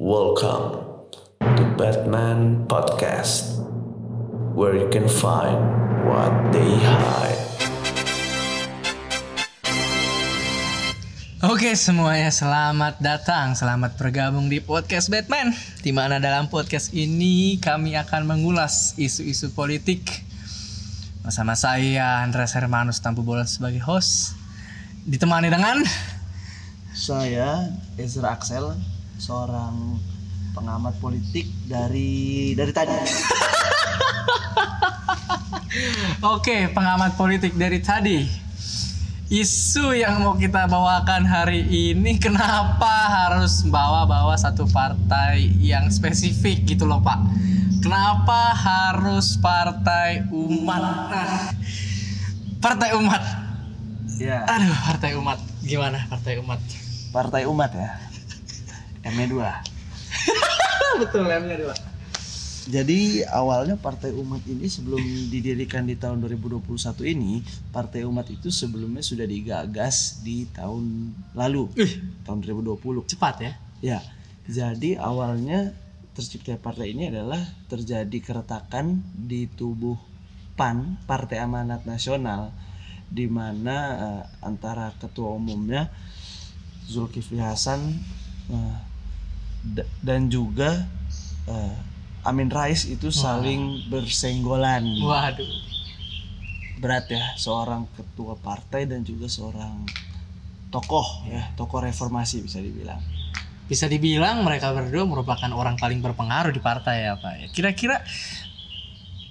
Welcome to Batman Podcast, where you can find what they hide. Oke semuanya selamat datang, selamat bergabung di podcast Batman di mana dalam podcast ini kami akan mengulas isu-isu politik. Bersama saya Andreas Hermanus Tampu Bola sebagai host. Ditemani dengan Saya Ezra Axel, seorang pengamat politik dari dari tadi. Oke pengamat politik dari tadi. Isu yang mau kita bawakan hari ini kenapa harus bawa-bawa satu partai yang spesifik gitu loh Pak? Kenapa harus partai umat? Nah, Partai umat. Ya, Aduh partai umat. Gimana partai umat? Partai Umat ya. M2. Betul lemnya dua. Jadi awalnya Partai Umat ini sebelum didirikan di tahun 2021 ini, Partai Umat itu sebelumnya sudah digagas di tahun lalu, tahun 2020. Cepat ya? Ya, jadi awalnya tercipta partai ini adalah terjadi keretakan di tubuh PAN, Partai Amanat Nasional, di mana eh, antara ketua umumnya Zulkifli Hasan da- dan juga eh, Amin Rais itu saling bersenggolan. Waduh Berat ya, seorang ketua partai dan juga seorang tokoh ya, tokoh reformasi bisa dibilang. Bisa dibilang mereka berdua merupakan orang paling berpengaruh di partai ya Pak ya. Kira-kira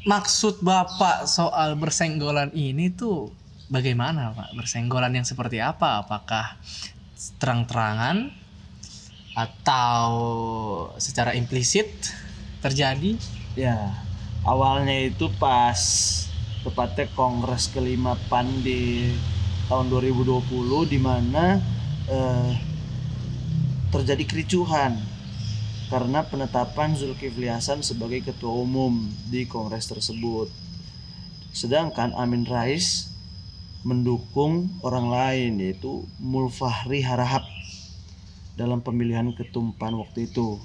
maksud Bapak soal bersenggolan ini tuh bagaimana Pak? Bersenggolan yang seperti apa? Apakah terang-terangan atau secara implisit terjadi? Ya, awalnya itu pas tepatnya Kongres kelima PAN di tahun 2020 di mana eh, terjadi kericuhan karena penetapan Zulkifli Hasan sebagai ketua umum di kongres tersebut. Sedangkan Amin Rais mendukung orang lain yaitu Mulfahri Harahap dalam pemilihan ketumpan waktu itu.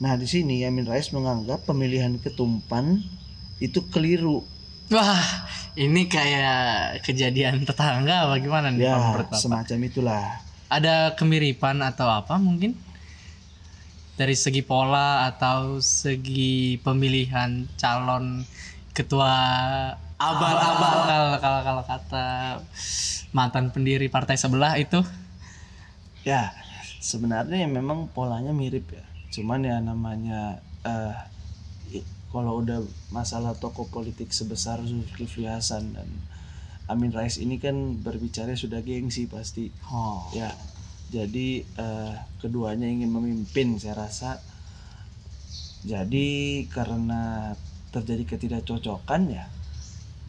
Nah, di sini Amin Rais menganggap pemilihan ketumpan itu keliru. Wah, ini kayak kejadian tetangga bagaimana nih Pak, Ya, semacam itulah. ada kemiripan atau apa mungkin dari segi pola atau segi pemilihan calon ketua abal-abal kalau kalau kalau kata mantan pendiri partai sebelah itu Ya, sebenarnya memang polanya mirip ya. Cuman ya namanya eh i- kalau udah masalah tokoh politik sebesar Zulkifli Hasan dan Amin Rais ini kan berbicara sudah gengsi pasti. oh Ya, jadi eh, keduanya ingin memimpin saya rasa. Jadi karena terjadi ketidakcocokan ya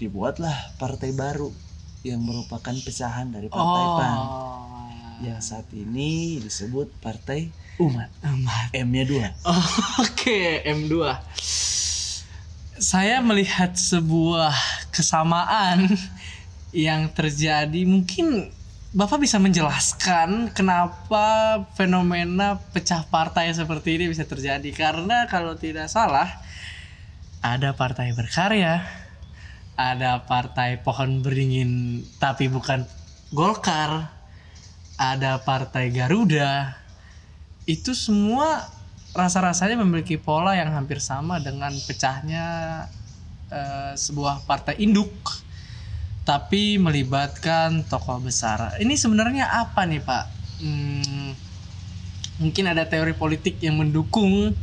dibuatlah partai baru yang merupakan pecahan dari partai PAN yang saat ini disebut Partai Umat. Amat. M-nya dua. Oke, M2. Saya melihat sebuah kesamaan yang terjadi. Mungkin Bapak bisa menjelaskan kenapa fenomena pecah partai seperti ini bisa terjadi? Karena kalau tidak salah ada partai berkarya, ada partai pohon beringin tapi bukan Golkar, ada partai Garuda, itu semua rasa-rasanya memiliki pola yang hampir sama dengan pecahnya eh, sebuah partai induk tapi melibatkan tokoh besar. Ini sebenarnya apa nih Pak? Hmm, mungkin ada teori politik yang mendukung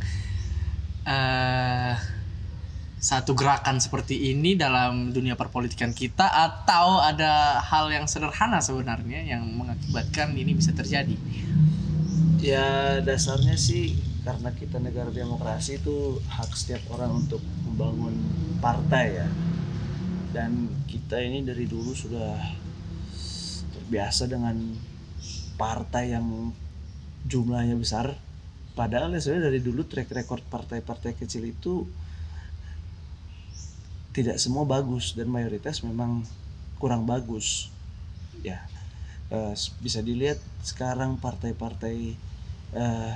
eh, satu gerakan seperti ini dalam dunia perpolitikan kita atau ada hal yang sederhana sebenarnya yang mengakibatkan ini bisa terjadi. Ya dasarnya sih karena kita negara demokrasi itu hak setiap orang untuk membangun partai ya. Dan kita ini dari dulu sudah terbiasa dengan partai yang jumlahnya besar. Padahal ya sebenarnya dari dulu track record partai-partai kecil itu tidak semua bagus dan mayoritas memang kurang bagus ya eh, bisa dilihat sekarang partai-partai eh,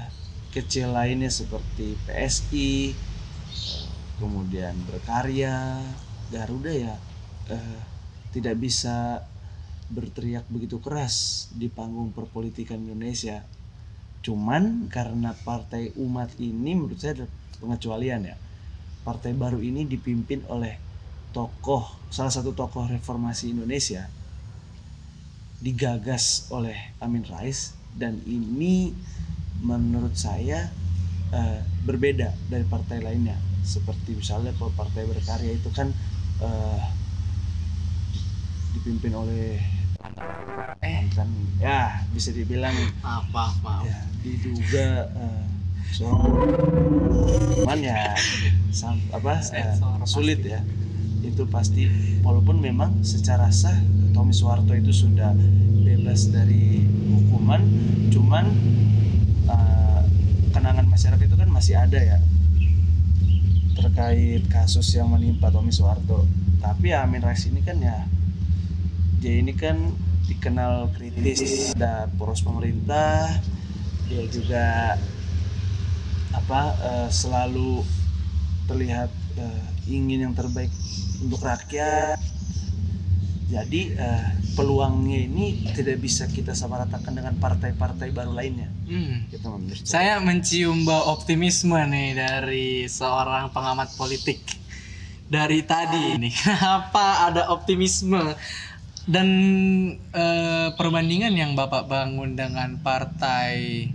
kecil lainnya seperti PSI, kemudian berkarya, Garuda ya eh, tidak bisa berteriak begitu keras di panggung perpolitikan Indonesia. Cuman karena partai umat ini menurut saya ada pengecualian ya. Partai baru ini dipimpin oleh tokoh salah satu tokoh reformasi Indonesia digagas oleh Amin Rais dan ini menurut saya eh, berbeda dari partai lainnya. Seperti misalnya kalau partai berkarya itu kan eh, dipimpin oleh Eh. kan ya bisa dibilang. Maaf, maaf. ya diduga seorang cuman ya sam- apa Sensor sulit ya itu pasti walaupun memang secara sah Tommy Soeharto itu sudah bebas dari hukuman cuman eh, kenangan masyarakat itu kan masih ada ya terkait kasus yang menimpa Tommy Soeharto. Tapi ya Amin Rais ini kan ya dia ini kan dikenal kritis ada poros pemerintah dia juga apa eh, selalu terlihat eh, ingin yang terbaik untuk rakyat jadi eh, peluangnya ini tidak bisa kita samaratakan dengan partai-partai baru lainnya Hmm. kita saya. Mencium bau optimisme nih dari seorang pengamat politik dari tadi nih. Kenapa ada optimisme dan eh, perbandingan yang Bapak bangun dengan partai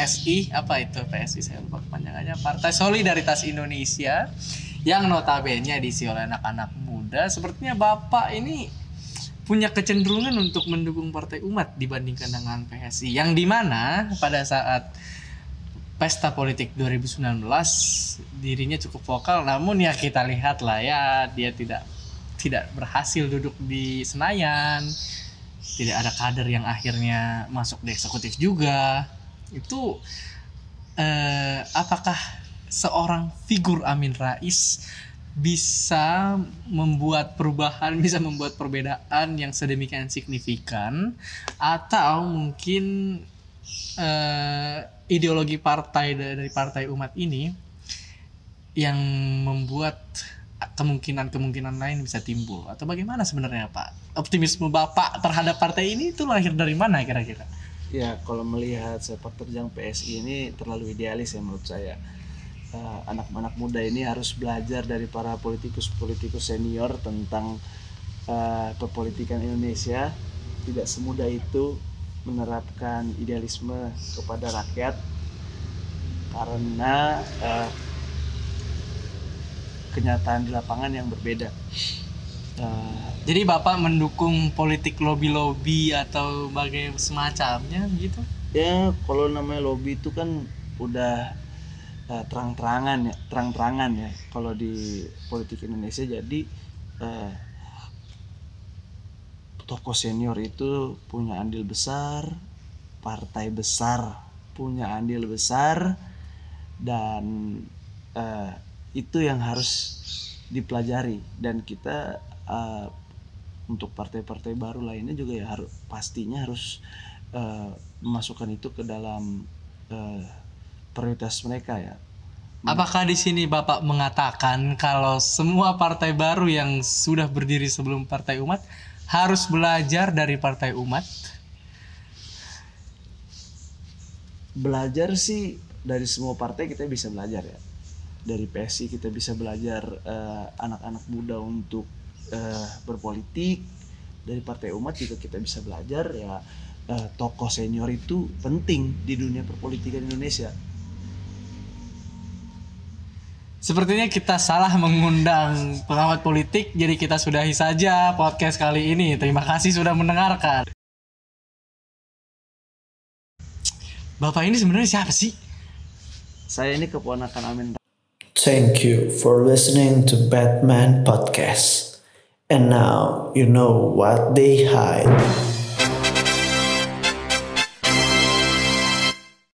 SI apa itu PSI saya lupa kepanjangannya Partai Solidaritas Indonesia yang notabene diisi oleh anak-anak muda sepertinya Bapak ini punya kecenderungan untuk mendukung partai umat dibandingkan dengan PSI yang di mana pada saat pesta politik 2019 dirinya cukup vokal namun ya kita lihat lah ya dia tidak tidak berhasil duduk di Senayan tidak ada kader yang akhirnya masuk di eksekutif juga. Itu eh, apakah seorang figur Amin Rais bisa membuat perubahan, bisa membuat perbedaan yang sedemikian signifikan, atau mungkin eh, ideologi partai dari partai umat ini yang membuat kemungkinan-kemungkinan lain bisa timbul atau bagaimana sebenarnya Pak? Optimisme Bapak terhadap partai ini itu lahir dari mana kira-kira? Ya, kalau melihat sepak terjang PSI ini terlalu idealis ya menurut saya. Anak-anak muda ini harus belajar dari para politikus-politikus senior tentang eh, perpolitikan Indonesia. Tidak semudah itu menerapkan idealisme kepada rakyat karena eh, kenyataan di lapangan yang berbeda. Eh, Jadi Bapak mendukung politik lobby-lobby atau bagai semacamnya gitu? ya kalau namanya lobby itu kan udah eh, terang-terangan ya terang-terangan ya. Kalau di politik Indonesia jadi eh, tokoh senior itu punya andil besar partai besar punya andil besar dan eh, itu yang harus dipelajari. Dan kita eh, untuk partai-partai baru lainnya juga ya harus pastinya harus eh, memasukkan itu ke dalam eh, prioritas mereka ya. Apakah di sini Bapak mengatakan kalau semua partai baru yang sudah berdiri sebelum Partai Umat harus belajar dari Partai Umat? Belajar sih dari semua partai kita bisa belajar ya. Dari PSI kita bisa belajar eh, anak-anak muda untuk eh, berpolitik. Dari Partai Umat juga kita bisa belajar ya eh, tokoh senior itu penting di dunia perpolitikan Indonesia. Sepertinya kita salah mengundang pengamat politik, jadi kita sudahi saja podcast kali ini. Terima kasih sudah mendengarkan. Bapak ini sebenarnya siapa sih? Saya ini keponakan Amin Thank you for listening to Batman Podcast. And now you know what they hide.